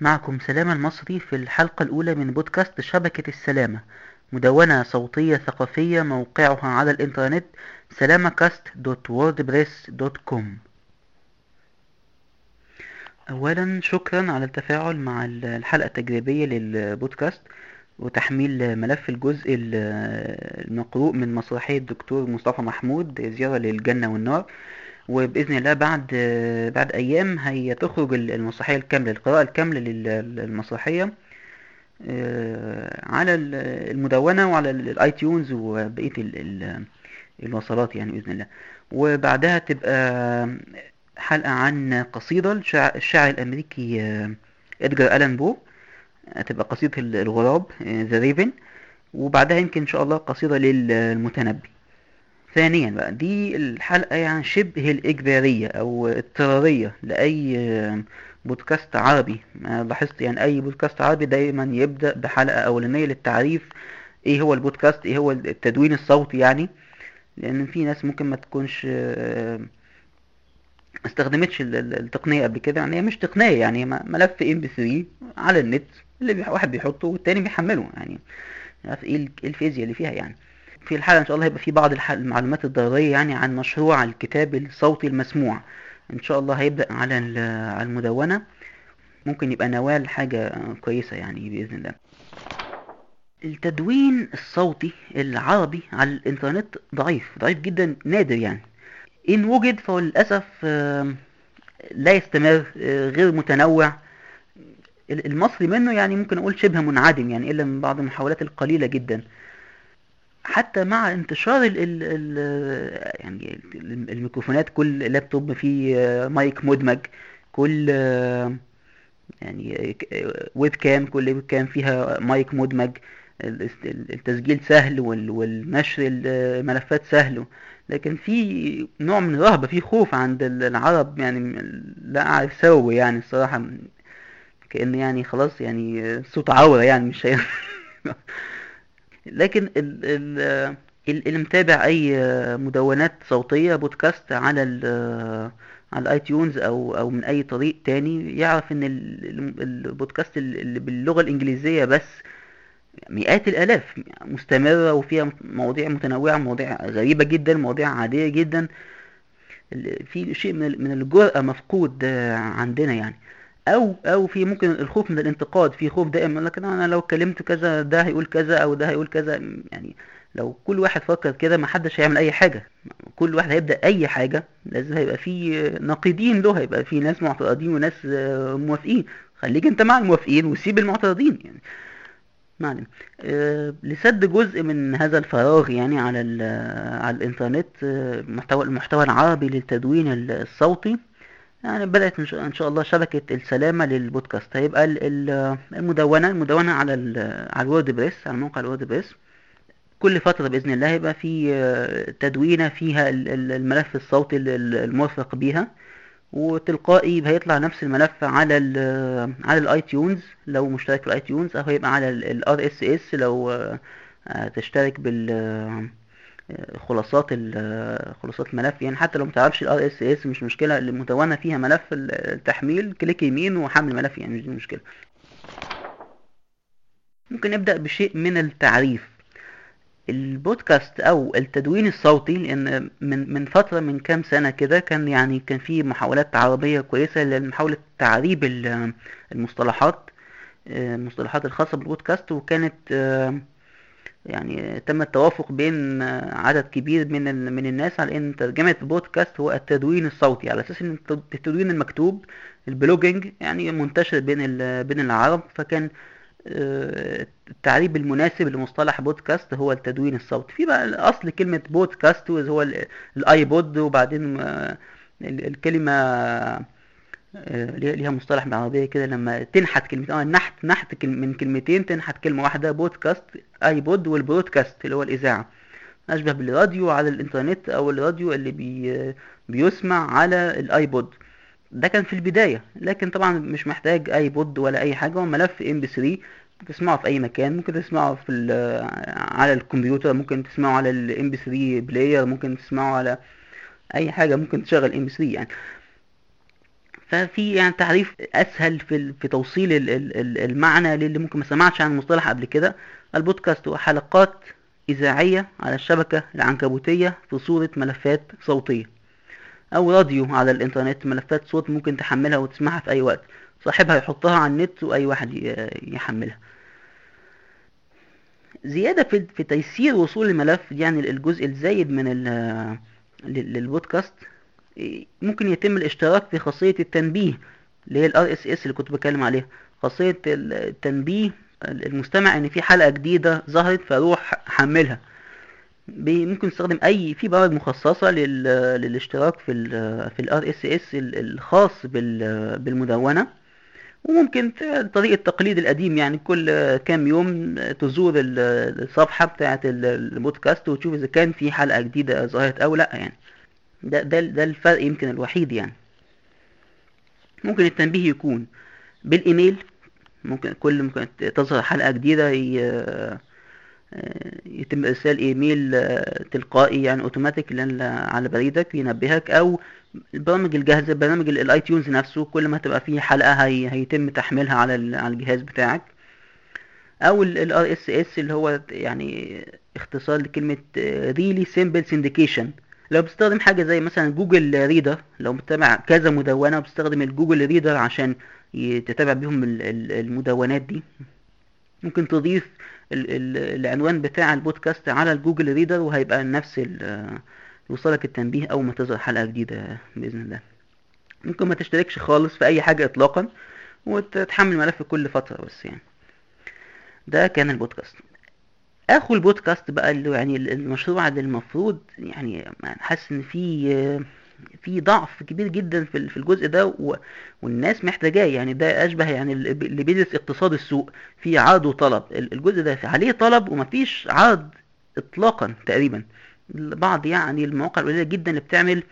معكم سلامة المصري في الحلقة الأولى من بودكاست شبكة السلامة مدونة صوتية ثقافية موقعها على الإنترنت سلامacast.wordpress.com أولا شكرا على التفاعل مع الحلقة التجريبية للبودكاست وتحميل ملف الجزء المقروء من مسرحية الدكتور مصطفى محمود زيارة للجنة والنار. وبإذن الله بعد بعد أيام هي تخرج المسرحية الكاملة القراءة الكاملة للمسرحية على المدونة وعلى ال iTunes وبقية الوصلات يعني بإذن الله. وبعدها تبقى حلقة عن قصيدة الشاعر الأمريكي إدجار ألان بو هتبقى قصيدة الغراب The Raven وبعدها يمكن إن شاء الله قصيدة للمتنبي ثانيا بقى دي الحلقة يعني شبه الإجبارية أو اضطرارية لأي بودكاست عربي. لاحظت يعني أي بودكاست عربي دايما يبدأ بحلقة أولانية للتعريف إيه هو البودكاست إيه هو التدوين الصوتي يعني. لأن في ناس ممكن ما تكونش استخدمتش التقنية قبل كده يعني هي مش تقنية يعني ملف إم بي 3 على النت اللي واحد بيحطه والتاني بيحمله يعني. عارف إيه الفيزياء اللي فيها يعني. في الحلقة إن شاء الله هيبقى في بعض المعلومات الضرورية يعني عن مشروع الكتاب الصوتي المسموع. إن شاء الله هيبدأ على المدونة. ممكن يبقى نوال حاجة كويسة يعني بإذن الله. التدوين الصوتي العربي على الإنترنت ضعيف ضعيف جدا نادر يعني. إن وجد فهو للأسف لا يستمر غير متنوع. المصري منه يعني ممكن أقول شبه منعدم يعني إلا من بعض المحاولات القليلة جدا. حتى مع انتشار ال ال يعني الميكروفونات كل لابتوب فيه مايك مدمج كل يعني webcam كل webcam فيها مايك مدمج. التسجيل سهل والنشر الملفات سهل لكن في نوع من الرهبة في خوف عند العرب يعني لا أعرف سببه يعني الصراحة كأن يعني خلاص يعني صوت عورة يعني مش لكن ال ال اللي متابع أي مدونات صوتية بودكاست على على ال iTunes أو أو من أي طريق تاني يعرف إن البودكاست اللي باللغة الإنجليزية بس مئات الآلاف مستمرة وفيها مواضيع متنوعة مواضيع غريبة جدا مواضيع عادية جدا. في شيء من الجرأة مفقود عندنا يعني. أو أو في ممكن الخوف من الانتقاد في خوف دائما لكن أنا لو اتكلمت كذا ده هيقول كذا أو ده هيقول كذا يعني لو كل واحد فكر كده ما حدش هيعمل أي حاجة. كل واحد هيبدأ أي حاجة لازم هيبقى في ناقدين له هيبقى في ناس معترضين وناس موافقين. خليك أنت مع الموافقين وسيب المعترضين يعني. معلم أه لسد جزء من هذا الفراغ يعني على على الإنترنت محتوى المحتوى العربي للتدوين الصوتي. يعني بدأت إن شاء الله شبكة السلامة للبودكاست. هيبقى المدونة المدونة على على ال WordPress على موقع ال WordPress. كل فترة بإذن الله هيبقى في تدوينة فيها الملف الصوتي المرفق بيها. وتلقائي هيطلع نفس الملف على ال على ال iTunes لو مشترك في ال iTunes أو هيبقى على ال RSS لو تشترك بال خلاصات خلاصات الملف يعني حتى لو متعرفش RSS مش مشكلة المدونة فيها ملف التحميل click يمين وحمل ملف يعني مش مشكلة ممكن نبدأ بشيء من التعريف. البودكاست أو التدوين الصوتي لأن من من فترة من كام سنة كده كان يعني كان في محاولات عربية كويسة لمحاولة تعريب المصطلحات المصطلحات الخاصة بالبودكاست وكانت يعني تم التوافق بين عدد كبير من من الناس على إن ترجمة البودكاست هو التدوين الصوتي على أساس إن التدوين المكتوب ال blogging يعني منتشر بين بين العرب فكان التعريب المناسب لمصطلح بودكاست هو التدوين الصوتي. في بقى اصل كلمة بودكاست هو ال iPod وبعدين الكلمة ليها مصطلح بالعربية كده لما تنحت كلمة آه نحت نحت من كلمتين تنحت كلمة واحدة podcast iPod وال broadcast اللي هو الإذاعة. أشبه بالراديو على الإنترنت أو الراديو اللي بي بيسمع على ال iPod. ده كان في البداية لكن طبعا مش محتاج iPod ولا أي حاجة هو ملف MP3 تسمعه في أي مكان ممكن تسمعه في على الكمبيوتر ممكن تسمعه على ال MP3 player ممكن تسمعه على أي حاجة ممكن تشغل إم بي 3 يعني. ففي يعني تعريف أسهل في في توصيل المعنى للي ممكن ما سمعش عن المصطلح قبل كده. البودكاست هو حلقات إذاعية على الشبكة العنكبوتية في صورة ملفات صوتية أو راديو على الإنترنت. ملفات صوت ممكن تحملها وتسمعها في أي وقت. صاحبها يحطها على النت وأي واحد يحملها. زيادة في في تيسير وصول الملف يعني الجزء الزايد من للبودكاست ممكن يتم الاشتراك في خاصية التنبيه اللي هي ال RSS اللي كنت بتكلم عليها. خاصية التنبيه المستمع إن في حلقة جديدة ظهرت فأروح حملها ممكن تستخدم أي في برامج مخصصة للاشتراك في ال في ال RSS الخاص بالمدونة. وممكن طريق التقليد القديم يعني كل كام يوم تزور الصفحة بتاعة البودكاست وتشوف إذا كان في حلقة جديدة ظهرت أو لأ يعني. ده, ده, ده الفرق يمكن الوحيد يعني. ممكن التنبيه يكون بالإيميل ممكن كل ممكن تظهر حلقة جديدة يتم إرسال إيميل تلقائي يعني أوتوماتيك على بريدك ينبهك أو البرامج الجاهزة برنامج ال iTunes نفسه كل ما تبقى فيه حلقة هي هيتم تحميلها على على الجهاز بتاعك. أو ال RSS اللي هو يعني اختصار لكلمة really simple syndication لو بتستخدم حاجة زي مثلا Google Reader لو بتتابع كذا مدونة وبتستخدم ال Google Reader عشان تتابع بيهم المدونات دي ممكن تضيف العنوان بتاع البودكاست على ال Google Reader وهيبقى نفس يوصلك التنبيه أول ما تظهر حلقة جديدة بإذن الله. ممكن ما تشتركش خالص في أي حاجة اطلاقا وتتحمل ملف كل فترة بس يعني. ده كان البودكاست. أخو البودكاست بقى اللي يعني المشروع اللي المفروض يعني حاسس إن في في ضعف كبير جدا في الجزء ده والناس محتاجاه. يعني ده أشبه يعني اللي بيدرس اقتصاد السوق. في عرض وطلب. الجزء ده عليه طلب ومفيش عرض اطلاقا تقريبا. بعض يعني المواقع القليلة جدا اللي بتعمل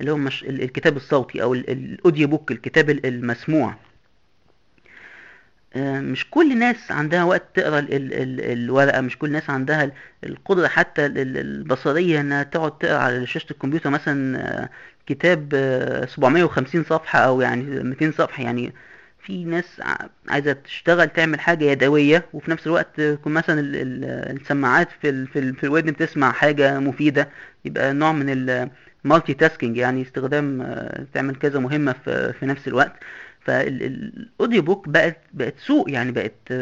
اللي هو مش الكتاب الصوتي أو الأوديو بوك الكتاب المسموع. مش كل الناس عندها وقت تقرا ال ال الورقة مش كل الناس عندها القدرة حتى البصرية إنها تقعد تقرأ على شاشة الكمبيوتر مثلا كتاب 750 صفحة أو يعني 200 صفحة. يعني في ناس عايزة تشتغل تعمل حاجة يدوية وفي نفس الوقت يكون مثلا السماعات في ال في, ال في الودن بتسمع حاجة مفيدة. يبقى نوع من المالتي تاسكينج يعني استخدام تعمل كذا مهمة في, في نفس الوقت. فالاوديو بوك بقت بقت سوق يعني بقت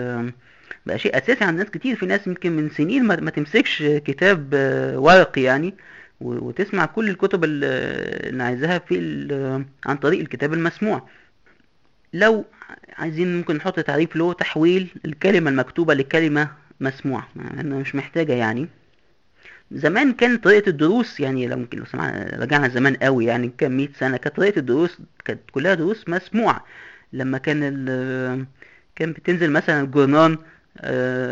بقى شيء أساسي عند ناس كتير. في ناس يمكن من سنين ما, تمسكش كتاب ورقي يعني وتسمع كل الكتب اللي عايزاها في عن طريق الكتاب المسموع. لو عايزين ممكن نحط تعريف له تحويل الكلمة المكتوبة لكلمة مسموعة. أنا مش محتاجة يعني. زمان كانت طريقة الدروس يعني لو ممكن لو سمعنا رجعنا زمان قوي يعني كان 100 سنة كانت طريقة الدروس كانت كلها دروس مسموعة. لما كان ال كان بتنزل مثلا الجورنان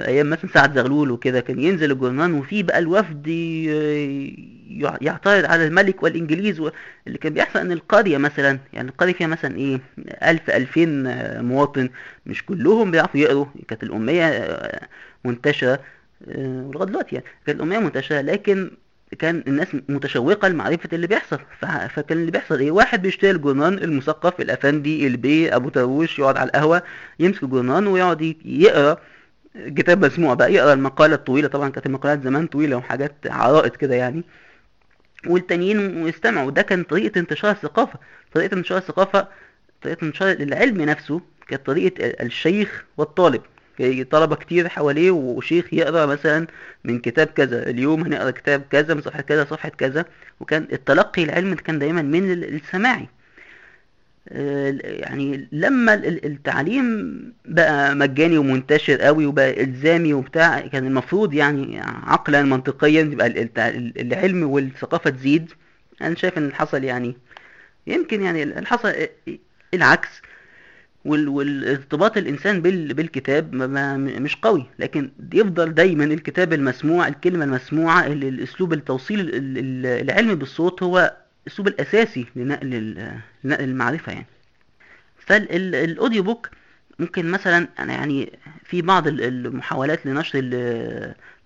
أيام مثلا سعد زغلول وكده كان ينزل الجورنان وفيه بقى الوفد يعترض على الملك والإنجليز اللي كان بيحصل إن القرية مثلا يعني القرية فيها مثلا إيه ألف ألفين مواطن مش كلهم بيعرفوا يقروا كانت الأمية منتشرة. ولغايه دلوقتي يعني. كانت الاميه منتشرة لكن كان الناس متشوقة لمعرفة اللي بيحصل. فكان اللي بيحصل إيه؟ واحد بيشتري الجورنان المثقف الأفندي البي أبو تروش يقعد على القهوة يمسك الجورنان ويقعد يقرأ كتاب مسموع بقى يقرأ المقالة الطويلة. طبعا كانت المقالات زمان طويلة وحاجات عرائض كده يعني. والتانيين يستمعوا ده كان طريقة انتشار الثقافة. طريقة انتشار الثقافة طريقة انتشار العلم نفسه كانت طريقة الشيخ والطالب. طلبة كتير حواليه وشيخ يقرأ مثلا من كتاب كذا اليوم هنقرأ كتاب كذا من صفحة كذا صفحة كذا. وكان التلقي العلم كان دايما من السماعي. يعني لما التعليم بقى مجاني ومنتشر قوي وبقى إلزامي وبتاع كان المفروض يعني عقلا منطقيا يبقى العلم والثقافة تزيد. أنا شايف إن اللي حصل يعني يمكن يعني اللي حصل العكس. والارتباط الإنسان بالكتاب مش قوي لكن يفضل دايما الكتاب المسموع الكلمة المسموعة الأسلوب التوصيل العلمي بالصوت هو الأسلوب الأساسي لنقل المعرفة يعني. فال audio book ممكن مثلا أنا يعني في بعض المحاولات لنشر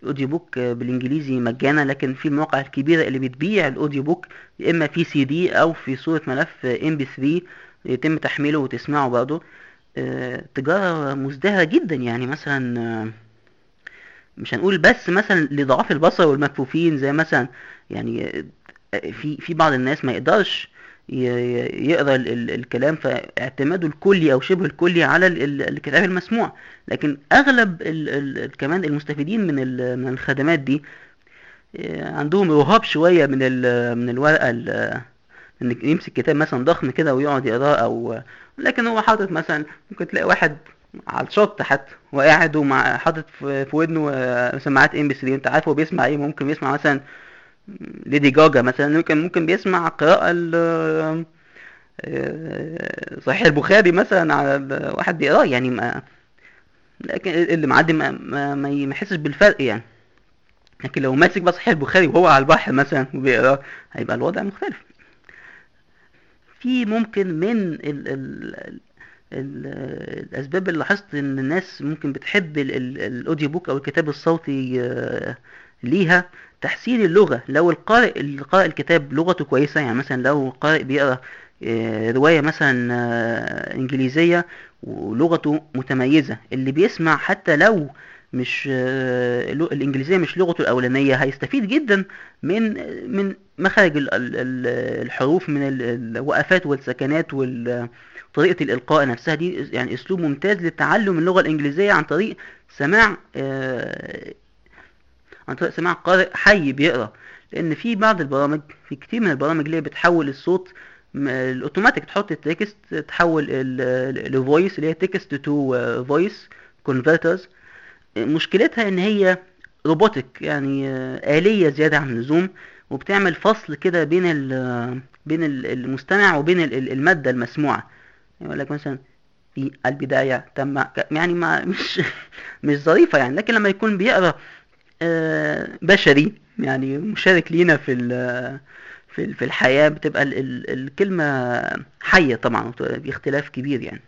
ال audio book بالإنجليزي مجانا لكن في المواقع الكبيرة اللي بتبيع ال audio book يا إما في سي دي أو في صورة ملف MP3 يتم تحميله وتسمعه برضه آه، تجارة مزدهرة جدا يعني مثلا آه، مش هنقول بس مثلا لضعاف البصر والمكفوفين زي مثلا يعني آه، في في بعض الناس ما يقدرش يقرأ ال- ال- الكلام فاعتماده الكلي أو شبه الكلي على ال- ال- الكتاب المسموع. لكن أغلب كمان المستفيدين من من الخدمات دي عندهم رهاب شوية من من الورقة ال- ان يمسك كتاب مثلا ضخم كده ويقعد يقراه أو لكن هو حاطط مثلا ممكن تلاقي واحد على الشط حتى وقاعد ومع حاطط في ودنه آه، سماعات ام بي 3 أنت عارف هو بيسمع إيه؟ ممكن بيسمع مثلا ليدي جاجا مثلا. ممكن ممكن بيسمع قراءة آه، صحيح البخاري مثلا على واحد بيقراه يعني ما لكن اللي معدي ما ما ما يحسش بالفرق يعني. لكن لو ماسك بقى صحيح البخاري وهو على البحر مثلا وبيقراه هيبقى الوضع مختلف. في ممكن من ال ال ال الأسباب اللي لاحظت إن الناس ممكن بتحب ال ال الأوديو بوك أو الكتاب الصوتي آه، ليها تحسين اللغة. لو القارئ اللي قارئ الكتاب لغته كويسة يعني مثلا لو القارئ بيقرأ آه، رواية مثلا آه، إنجليزية ولغته متميزة اللي بيسمع حتى لو مش آه، الإنجليزية مش لغته الأولانية هيستفيد جدا من من مخارج ال- ال- ال- الحروف من ال- الوقفات والسكنات وطريقة الإلقاء نفسها. دي يعني أسلوب ممتاز لتعلم اللغة الإنجليزية عن طريق سماع آه، عن طريق سماع قارئ حي بيقرأ. لأن في بعض البرامج في كتير من البرامج اللي بتحول الصوت الأوتوماتيك تحط ال text تحول ال voice اللي هي text to voice converters مشكلتها إن هي robotic يعني آه، آلية زيادة عن اللزوم وبتعمل فصل كده بين ال بين ال- المستمع وبين ال- ال- المادة المسموعة. يقول لك مثلا في البداية تم يعني ما مش مش ظريفة يعني لكن لما يكون بيقرأ آه، بشري يعني مشارك لينا في في في الحياة بتبقى ال- ال- الكلمة حية طبعا بإختلاف كبير يعني.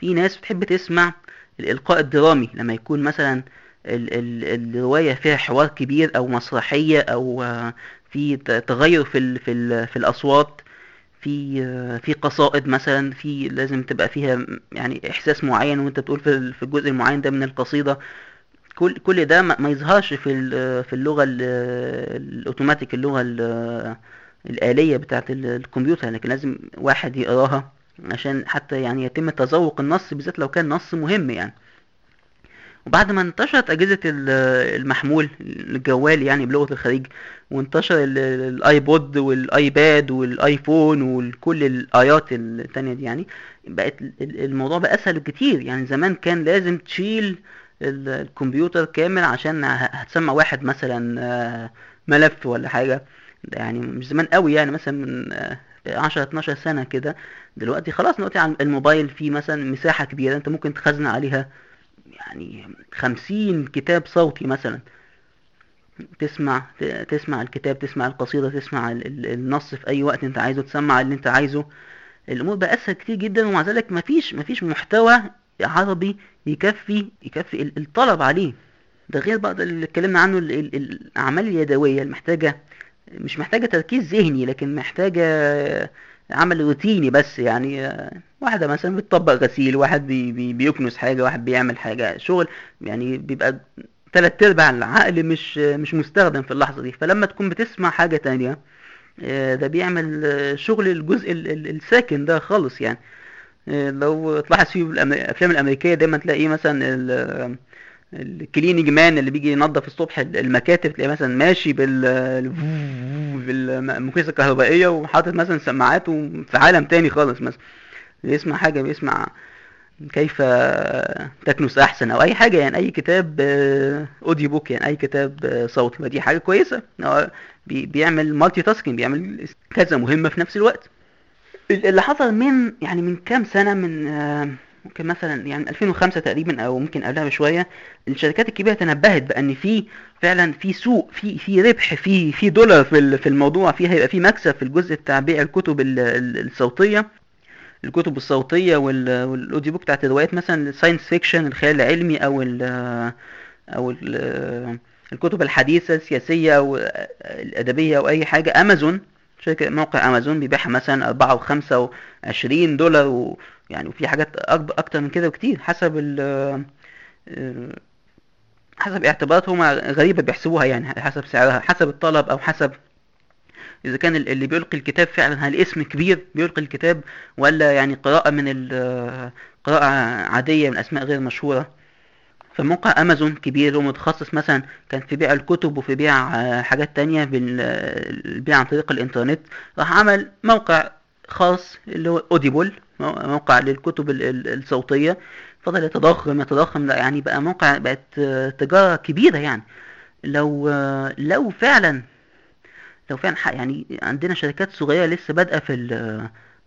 في ناس بتحب تسمع الإلقاء الدرامي لما يكون مثلا ال ال الرواية فيها حوار كبير أو مسرحية أو في تغير في ال في ال في الأصوات في في قصائد مثلا في لازم تبقى فيها يعني إحساس معين وأنت بتقول في في الجزء المعين ده من القصيدة. كل كل ده ما يظهرش في في اللغة ال- الأوتوماتيك اللغة ال- الآلية بتاعت ال- الكمبيوتر لكن لازم واحد يقراها. عشان حتى يعني يتم تذوق النص بالذات لو كان نص مهم يعني. وبعد ما انتشرت ال- المحمول الجوال يعني بلغة الخليج وانتشر ال- الآيبود والآيباد والآيفون وكل الآيات التانية دي يعني بقت ال- ال- الموضوع بقى أسهل كتير يعني زمان كان لازم تشيل ال- الكمبيوتر كامل عشان هتسمع واحد مثلا آه، ملف ولا حاجة. ده يعني مش زمان قوي يعني مثلا من آه، 10 12 سنة كده. دلوقتي خلاص دلوقتي على الموبايل فيه مثلا مساحة كبيرة أنت ممكن تخزن عليها يعني خمسين كتاب صوتي مثلا. تسمع تسمع الكتاب تسمع القصيدة تسمع ال- ال- النص في أي وقت أنت عايزه تسمع اللي أنت عايزه. الأمور بقى أسهل كتير جدا ومع ذلك مفيش مفيش محتوى عربي يكفي يكفي ال- الطلب عليه. ده غير بقى اللي اتكلمنا عنه ال- ال- الأعمال اليدوية المحتاجة مش محتاجة تركيز ذهني لكن محتاجة عمل روتيني بس يعني. واحدة مثلا بتطبق غسيل واحد بي بي بيكنس حاجة واحد بيعمل حاجة شغل يعني بيبقى تلات أرباع العقل مش مش مستخدم في اللحظة دي. فلما تكون بتسمع حاجة تانية آه، ده بيعمل آه، شغل الجزء ال- ال- الساكن ده خالص يعني. آه، لو تلاحظ في الأفلام الأمريكية دايما تلاقيه مثلا ال cleaning man اللي بيجي ينظف الصبح المكاتب تلاقيه مثلا ماشي بال بالمكنسه الكهربائية وحاطط مثلا سماعات في عالم تاني خالص مثلا. بيسمع حاجة بيسمع كيف تكنس أحسن أو أي حاجة يعني أي كتاب audio book يعني أي كتاب صوتي. فدي حاجة كويسة هو بي- بيعمل multitasking بيعمل كذا مهمة في نفس الوقت. اللي حصل من يعني من كام سنة من ممكن مثلا يعني 2005 تقريبا أو ممكن قبلها بشوية الشركات الكبيرة تنبهت بأن في فعلا في سوق في في ربح في في دولار في في الموضوع في هيبقى في مكسب في الجزء بتاع بيع الكتب ال- ال- الصوتية. الكتب الصوتية وال- وال audio book بتاعت الروايات مثلا ال science fiction الخيال العلمي أو ال أو ال الكتب الحديثة السياسية أو الأدبية أو أي حاجة أمازون شركة موقع أمازون بيبيعها مثلا أربعة وخمسة وعشرين دولار و يعني وفي حاجات أكتر من كده بكتير حسب ال حسب اعتباراتهم غريبة بيحسبوها يعني حسب سعرها حسب الطلب أو حسب إذا كان اللي بيلقي الكتاب فعلا هل اسم كبير بيلقي الكتاب ولا يعني قراءة من قراءة عادية من أسماء غير مشهورة. فموقع أمازون كبير ومتخصص مثلا كان في بيع الكتب وفي بيع آه، حاجات تانية بالبيع عن طريق الإنترنت راح عمل موقع خاص اللي هو اوديبل موقع للكتب الصوتية. فضل يتضخم يتضخم يعني بقى موقع بقت آه، تجارة كبيرة يعني. لو آه، لو فعلا لو فعلا يعني عندنا شركات صغيرة لسه بادئة في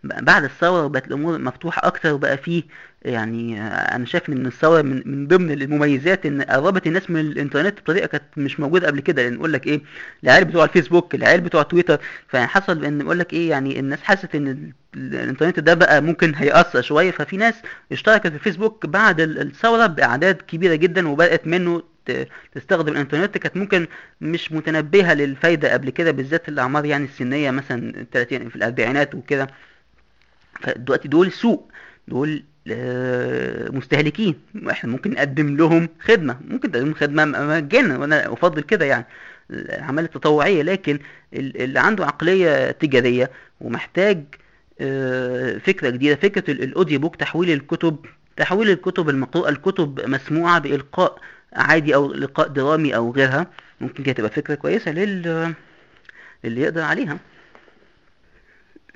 بعد الثورة بقت الأمور مفتوحة أكتر وبقى فيه يعني أنا شايف إن الثورة من, من ضمن المميزات إن قربت الناس من الإنترنت بطريقة كانت مش موجودة قبل كده. لأن يقول لك إيه العيال بتوع الفيسبوك العيال بتوع تويتر. فحصل إن يقول لك إيه يعني الناس حست إن الإنترنت ده بقى ممكن هيأثر شوية. ففي ناس اشتركت في الفيسبوك بعد الثورة بأعداد كبيرة جدا وبدأت منه تستخدم الإنترنت. كانت ممكن مش متنبهة للفايدة قبل كده بالذات الأعمار يعني السنية مثلا 30 في الأربعينات وكده. فدلوقتي دول سوق دول آه، مستهلكين. إحنا ممكن نقدم لهم خدمة. ممكن نقدم خدمة مجانا وأنا أفضل كده يعني. العمل التطوعية لكن اللي عنده عقلية تجارية ومحتاج آه، فكرة جديدة فكرة ال audio book تحويل الكتب تحويل الكتب المقروءة الكتب مسموعة بإلقاء عادي أو إلقاء درامي أو غيرها ممكن كده تبقى فكرة كويسة لل اللي يقدر عليها.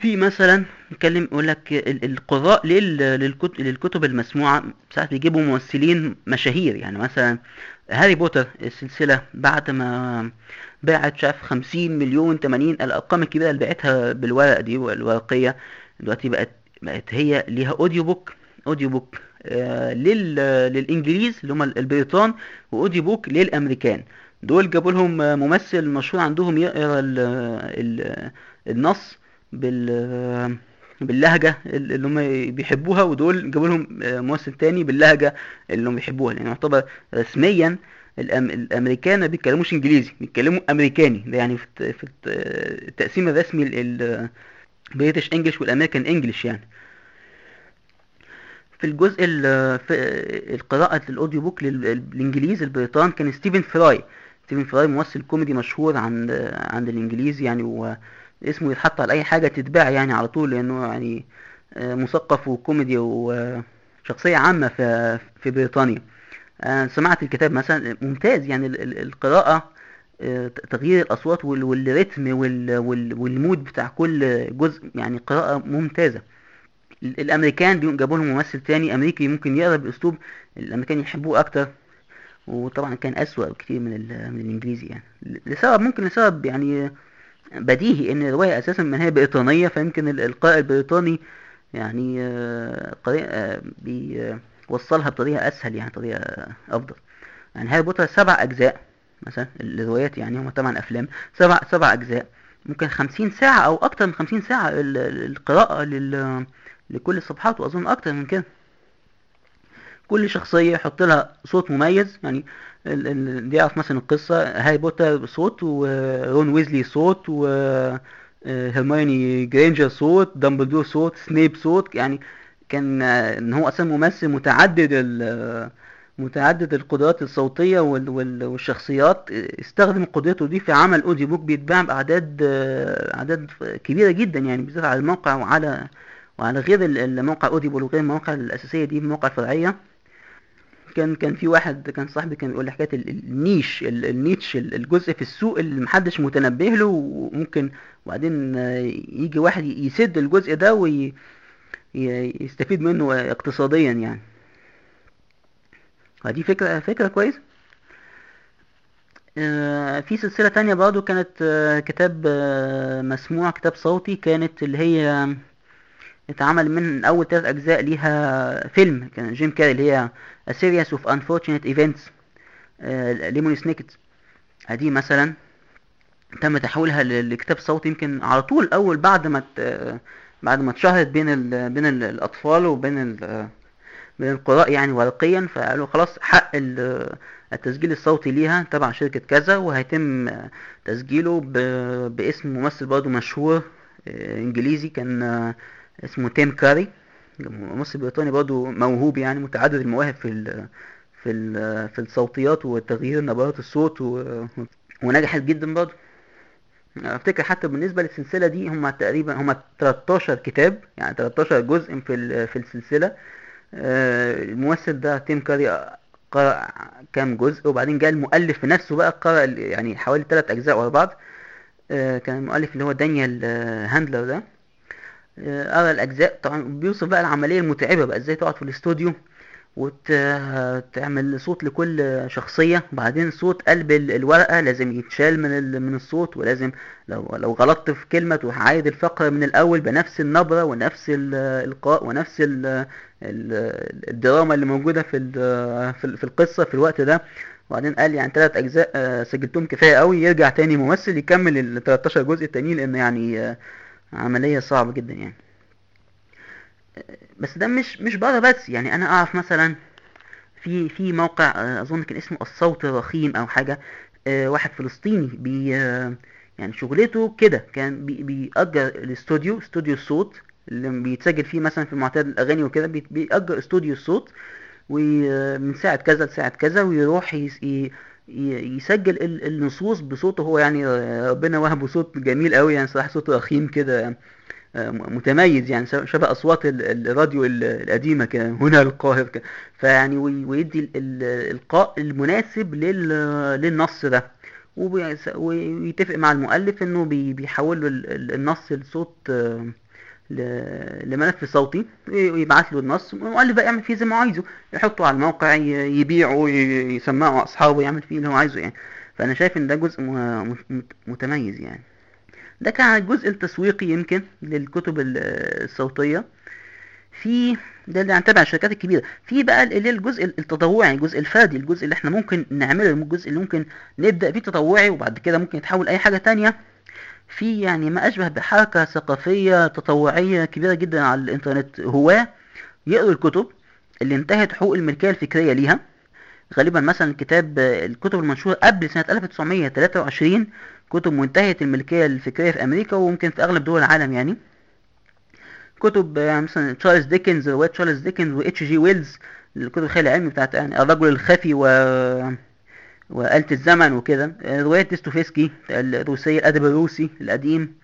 في مثلا نتكلم يقول لك القراء للكتب المسموعة ساعات بيجيبوا ممثلين مشاهير. يعني مثلا هاري بوتر السلسلة بعد ما باعت شاف 50 مليون 80 الأرقام الكبيرة اللي باعتها بالورق دي والورقية دلوقتي بقت بقت هي ليها audio book audio book آه لل للإنجليز اللي هم البريطان و audio book للأمريكان. دول جابوا لهم ممثل مشهور عندهم يقرأ النص بال باللهجة اللي هم بيحبوها ودول جابوا لهم ممثل تاني باللهجة اللي هم بيحبوها. لأن يعني يعتبر رسميا الأم... الأمريكان ما بيتكلموش إنجليزي بيتكلموا أمريكاني. ده يعني في, في التقسيم الرسمي ال British English وال American English يعني. في الجزء في القراءة ال audio book للانجليز البريطان كان ستيفن فراي. ستيفن فراي ممثل كوميدي مشهور عند عند الانجليز يعني و اسمه يتحط على أي حاجة تتباع يعني على طول لأنه يعني آه، مثقف وكوميدي وشخصية عامة في بريطانيا. أنا سمعت الكتاب مثلا ممتاز يعني القراءة آه، تغيير الأصوات وال rhythm وال mood بتاع كل جزء يعني قراءة ممتازة. الأمريكان جابوا لهم ممثل تاني أمريكي ممكن يقرأ بأسلوب الأمريكان يحبوه أكتر وطبعا كان أسوأ كتير من من الإنجليزي يعني. لسبب ممكن لسبب يعني بديهي إن الرواية أساسا ما هي بريطانية فيمكن الالقاء البريطاني يعني آه، آه، بيوصلها بطريقة أسهل يعني طريقة أفضل. يعني هاري بوتر سبع أجزاء مثلا الروايات يعني هم طبعا أفلام سبع سبع أجزاء. ممكن خمسين ساعة أو أكتر من خمسين ساعة القراءة لكل الصفحات وأظن أكتر من كده. كل شخصية يحط لها صوت مميز يعني اللي يعرف مثلا القصة. هاري بوتر صوت ورون ويزلي صوت و هرمايوني جرينجر صوت دامبلدور صوت سنيب صوت. يعني كان إن هو أصلا ممثل متعدد متعدد القدرات الصوتية والشخصيات. استخدم قدرته دي في عمل audio book بيتباع بأعداد أعداد كبيرة جدا يعني بالذات على الموقع وعلى وعلى غير الموقع Audible وغير المواقع الأساسية دي المواقع الفرعية. كان كان في واحد كان صاحبي كان بيقول لي حكاية ال niche ال niche الجزء في السوق اللي محدش متنبه له وممكن وبعدين يجي واحد يسد الجزء ده ويستفيد منه اقتصاديا يعني. فدي فكرة فكرة كويسة. آه، في سلسلة تانية برضو كانت آه، كتاب آه، مسموع كتاب صوتي كانت اللي هي اتعمل من أول ثلاث أجزاء ليها فيلم كان Jim Carrey اللي هي A Series of Unfortunate Events Lemony Snicket دي مثلا. تم تحويلها لكتاب صوتي يمكن على طول أول بعد ما بعد ما اتشهرت بين ال بين الأطفال وبين ال بين القراء يعني ورقيا. فقالوا خلاص حق التسجيل الصوتي ليها تبع شركة كذا وهيتم تسجيله باسم ممثل برضه مشهور آه، إنجليزي كان آه، اسمه تيم كاري. ممثل بريطاني برضه موهوب يعني متعدد المواهب في ال في ال في الصوتيات وتغيير نبرات الصوت. ونجحت جدا برضه أفتكر حتى بالنسبة للسلسلة دي هم تقريبا هم 13 كتاب يعني 13 جزء في في السلسلة. آه، الممثل ده تيم كاري قرأ كام جزء وبعدين جاء المؤلف نفسه بقى قرأ يعني حوالي ثلاث أجزاء ورا بعض. آه، كان المؤلف اللي هو دانيال آه، هاندلر ده. آه، قرأ الأجزاء. طبعا بيوصف بقى العملية المتعبة بقى إزاي تقعد في الاستوديو وتعمل صوت لكل شخصية. وبعدين صوت قلب ال- الورقة لازم يتشال من من الصوت ولازم لو لو غلطت في كلمة تروح عايد الفقرة من الأول بنفس النبرة ونفس الإلقاء ونفس ال ال الدراما اللي موجودة في في ال- في الوقت ده. وبعدين قال يعني ثلاث أجزاء آه، سجلتهم كفاية قوي يرجع تاني ممثل يكمل ال 13 جزء التانيين لأن يعني آه، عملية صعبة جدا يعني. بس ده مش مش بره بس يعني أنا أعرف مثلا في في موقع آه، أظن كان اسمه الصوت الرخيم أو حاجة آه، واحد فلسطيني بي آه، يعني شغلته كده كان بي بيأجر الاستوديو استوديو الصوت اللي بيتسجل فيه مثلا في معتاد الأغاني وكده بي- بيأجر استوديو الصوت ومن ساعة كذا لساعة كذا ويروح يسجل ال- النصوص بصوته هو يعني آه، ربنا وهبه صوت جميل قوي يعني صراحة صوت رخيم كده آه، متميز يعني شبه أصوات ال- الراديو ال- القديمة كده هنا القاهره كده. فيعني وي- ويدي ال- ال- الالقاء المناسب لل للنص ده. ويتفق مع المؤلف إنه بي- بيحول له ال- ال- النص لصوت آه، لملف صوتي ويبعت له النص والمؤلف بقى يعمل فيه زي ما عايزه يحطه على الموقع يبيعه يسمعه أصحابه يعمل فيه اللي هو عايزه يعني. فأنا شايف إن ده جزء متميز يعني. ده كان الجزء التسويقي يمكن للكتب ال- الصوتية. في ده اللي هنتابع الشركات الكبيرة. في بقى اللي الجزء التطوعي الجزء الفردي الجزء اللي إحنا ممكن نعمله الجزء اللي ممكن نبدأ فيه تطوعي وبعد كده ممكن يتحول أي حاجة تانية. في يعني ما أشبه بحركة ثقافية تطوعية كبيرة جدا على الإنترنت. هواة يقروا الكتب اللي انتهت حقوق الملكية الفكرية ليها. غالبا مثلا كتاب الكتب المنشورة قبل سنة 1923 كتب منتهية الملكية الفكرية في أمريكا وممكن في أغلب دول العالم يعني. كتب يعني مثلا تشارلز ديكنز رواية تشارلز ديكنز واتش جي ويلز الكتب الخيال العلمي بتاعت يعني الرجل الخفي و وآلة الزمن وكده. رواية ديستوفيسكي الروسية الأدب الروسي القديم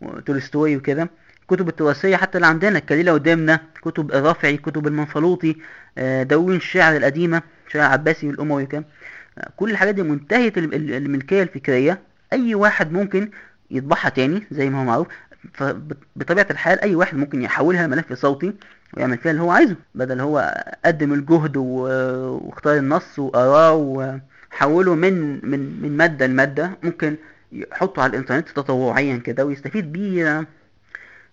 وتولستوي وكده. الكتب التراثية حتى اللي عندنا الكليلة ودمنة كتب الرافعي كتب المنفلوطي آه، دواوين الشعر القديمة شعر عباسي والأموي وكده. كل الحاجات دي منتهية ال- ال- الملكية الفكرية. أي واحد ممكن يطبعها تاني زي ما هو معروف. فبطبيعة الحال أي واحد ممكن يحولها لملف صوتي ويعمل فيها اللي هو عايزه بدل هو قدم الجهد واختار النص وقراه وحوله من من من مادة لمادة ممكن يحطه على الإنترنت تطوعيا كده ويستفيد بيه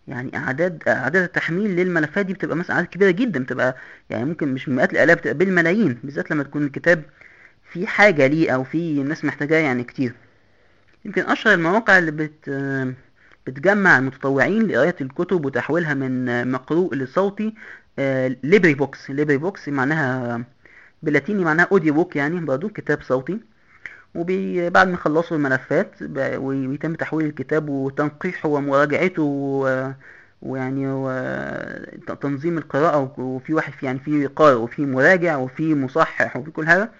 يعني أعداد أعداد التحميل للملفات دي بتبقى مثلا أعداد كبيرة جدا بتبقى يعني ممكن مش مئات الآلاف بتبقى بالملايين بالذات لما تكون الكتاب في حاجة ليه أو في ناس محتاجاه يعني كتير. يمكن أشهر المواقع اللي بت بتجمع المتطوعين لقراية الكتب وتحويلها من مقروء لصوتي ليبري ڤوكس ليبري ڤوكس معناها باللاتيني معناها audio book يعني برضه كتاب صوتي. وبعد ما يخلصوا الملفات ويتم تحويل الكتاب وتنقيحه ومراجعته ويعني وتنظيم القراءة وفي واحد في يعني في قارئ وفي مراجع وفي مصحح وفي كل حاجة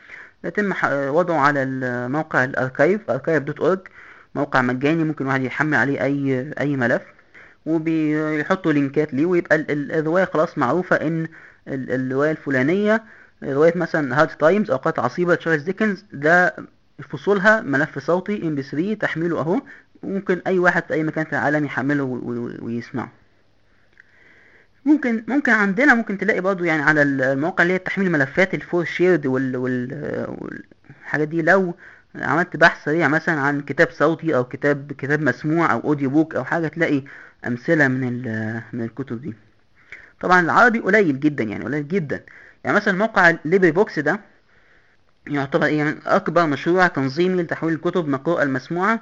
يتم وضعه على الموقع ال archive archive.org موقع مجاني ممكن واحد يحمل عليه أي أي ملف. وبيحطوا لينكات ليه ويبقى ال- ال- الرواية خلاص معروفة إن ال- الرواية الفلانية رواية مثلا Hard Times اوقات عصيبة تشارلز ديكنز ده فصولها ملف صوتي MP3 تحميله أهو. ممكن أي واحد في أي مكان في العالم يحمله ويسمعه. ممكن ممكن عندنا ممكن تلاقي برضو يعني على المواقع اللي هي تحميل ملفات ال 4shared وال وال والحاجات دي. لو عملت بحث سريع مثلا عن كتاب صوتي أو كتاب كتاب مسموع أو audio book أو حاجة تلاقي أمثلة من من الكتب دي. طبعا العربي قليل جدا يعني قليل جدا. يعني مثلا موقع LibriVox ده يعتبر إيه من أكبر مشروع تنظيمي لتحويل الكتب المقروءة المسموعة.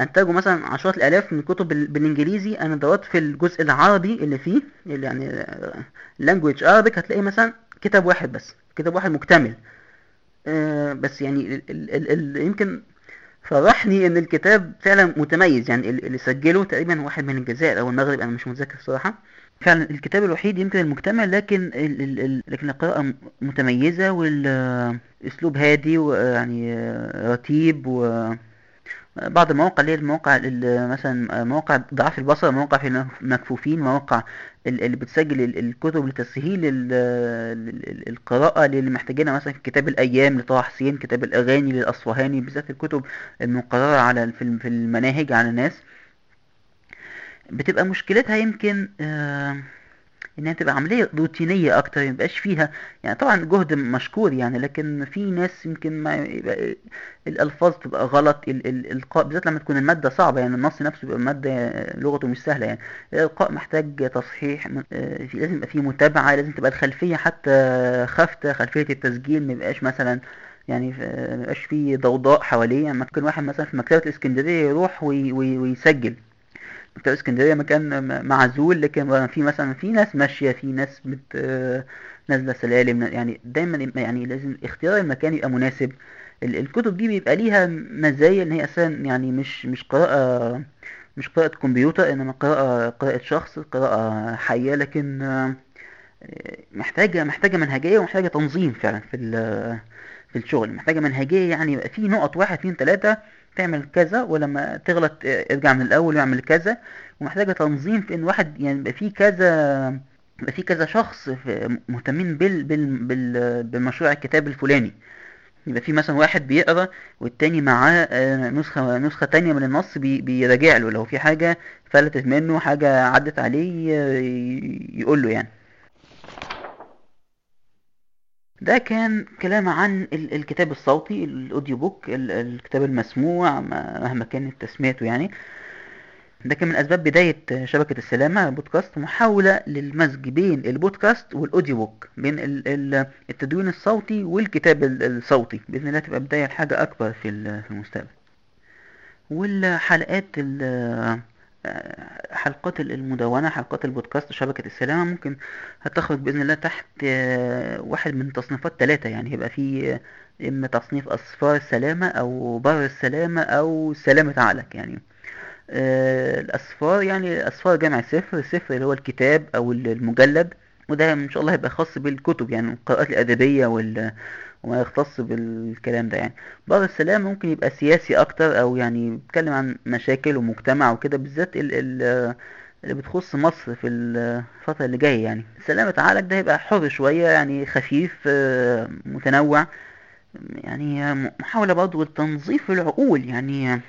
انتجوا مثلا عشرات الآلاف من الكتب بال- بالإنجليزي. أنا دورت في الجزء العربي اللي فيه اللي يعني language Arabic. هتلاقي مثلا كتاب واحد بس كتاب واحد مكتمل. آه، بس يعني ال ال ال يمكن فرحني إن الكتاب فعلا متميز. يعني اللي سجله تقريبا واحد من الجزائر أو المغرب أنا مش متذكر الصراحه فعلا الكتاب الوحيد يمكن المجتمع لكن لكن القراءة متميزة والاسلوب هادي ويعني رتيب و بعض المواقع اللي هي المواقع مثلا مواقع ضعاف البصر مواقع في المكفوفين مواقع اللي بتسجل الكتب لتسهيل القراءة اللي محتاجينها مثلا كتاب الأيام لطه حسين كتاب الأغاني للأصفهاني بالذات الكتب المقررة على في المناهج على الناس. بتبقى مشكلتها يمكن آه إنها تبقى عملية روتينية أكتر ميبقاش فيها يعني طبعا جهد مشكور يعني لكن في ناس يمكن ما يبقى الألفاظ تبقى غلط الالقاء بالذات لما تكون المادة صعبة يعني النص نفسه بيبقى مادة لغته مش سهلة يعني. الإلقاء محتاج تصحيح آه لازم يبقى فيه متابعة لازم تبقى الخلفية حتى خافتة خلفية التسجيل ميبقاش مثلا يعني ميبقاش فيه ضوضاء حواليه. ممكن واحد مثلا في مكتبة الإسكندرية يروح وي وي ويسجل. مكتبة اسكندرية مكان معزول لكن في مثلا في ناس ماشية في ناس بت نازلة سلالم يعني دايما يعني لازم اختيار المكان يبقى مناسب. الكتب دي بيبقى ليها مزايا إن هي أساسا يعني مش مش قراءة مش قراءة كمبيوتر إنما قراءة قراءة شخص قراءة حية لكن محتاجة محتاجة منهجية ومحتاجة تنظيم فعلا في في الشغل. محتاجة منهجية يعني يبقى في نقط واحد اتنين تلاتة تعمل كذا ولما تغلط ارجع من الأول واعمل كذا. ومحتاجة تنظيم في إن واحد يعني يبقى في كذا يبقى في كذا شخص مهتمين بال بال بال بمشروع الكتاب الفلاني. يبقى في مثلا واحد بيقرأ والتاني معاه نسخة نسخة تانية من النص بي بيراجع له. لو في حاجة فلتت منه حاجة عدت عليه يقول له يعني. ده كان كلام عن الكتاب الصوتي ال audio book الكتاب المسموع مهما كانت تسميته يعني. ده كان من أسباب بداية شبكة السلامة بودكاست محاولة للمزج بين البودكاست وال audio book بين التدوين الصوتي والكتاب الصوتي. بإذن الله تبقى بداية لحاجة أكبر في المستقبل. والحلقات حلقات المدونة حلقات البودكاست شبكة السلامة. ممكن هتخرج بإذن الله تحت واحد من تصنيفات ثلاثة يعني هيبقى في إما تصنيف أصفار السلامة أو بر السلامة أو سلامة عقلك يعني الأصفار يعني أصفار جمع صفر صفر اللي هو الكتاب أو المجلد. وده إن شاء الله هيبقى خاص بالكتب يعني القراءات الأدبية وال وما يختص بالكلام ده يعني. بعض السلام ممكن يبقى سياسي أكتر أو يعني بيتكلم عن مشاكل ومجتمع وكده بالذات ال ال اللي بتخص مصر في الفترة اللي جاية يعني. سلامة عقلك ده هيبقى حر شوية يعني خفيف متنوع. يعني محاولة برضه لتنظيف العقول يعني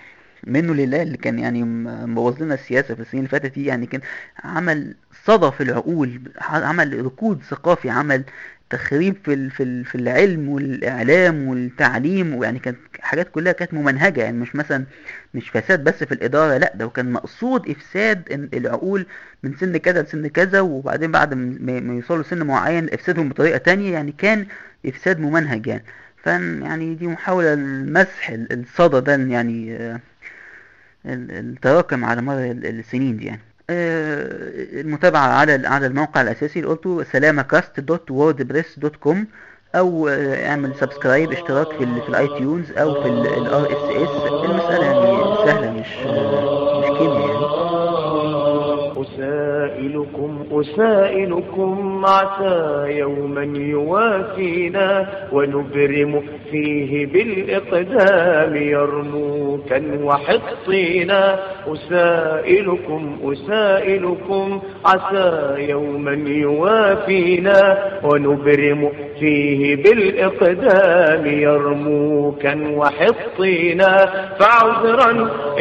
منه لله اللي كان يعني مبوظ لنا السياسة في السنين اللي فاتت دي يعني كان عمل صدى في العقول عمل ركود ثقافي عمل تخريب في في في العلم والإعلام والتعليم ويعني كانت حاجات كلها كانت ممنهجة يعني مش مثلا مش فساد بس في الإدارة لأ ده كان مقصود إفساد العقول من سن كذا لسن كذا وبعدين بعد ما يوصلوا سن معين إفسادهم بطريقة تانية يعني كان إفساد ممنهج يعني. فا يعني دي محاولة لمسح الصدى ده يعني التراكم على مر السنين دي يعني. المتابعة على على الموقع الأساسي اللي قلته سلامكاست dot ووردبريس dot com أو اعمل subscribe اشتراك في ال في ال iTunes أو في ال RSS المسألة يعني سهلة مش أسائلكم عسى يوما يوافينا ونبرم فيه بالإقدام يرموكا وحطينا أسائلكم أسائلكم عسى يوما يوافينا ونبرم فيه بالإقدام يرموكا وحطينا فعذرا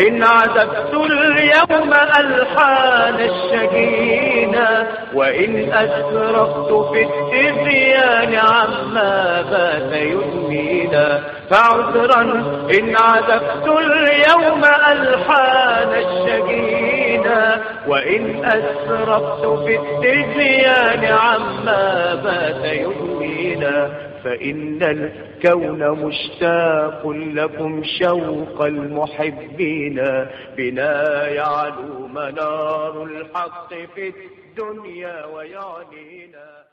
إن عذبت اليوم ألحان الشجينا. وإن أسرفت في التبيان عما بات يدمينا فعذرا إن عذبت اليوم ألحان الشجينا وإن أسرفت في التبيان عما بات يدمينا فإن الكون مشتاق لكم شوق المحبين بنا يعلو منار الحق في الدنيا ويعنينا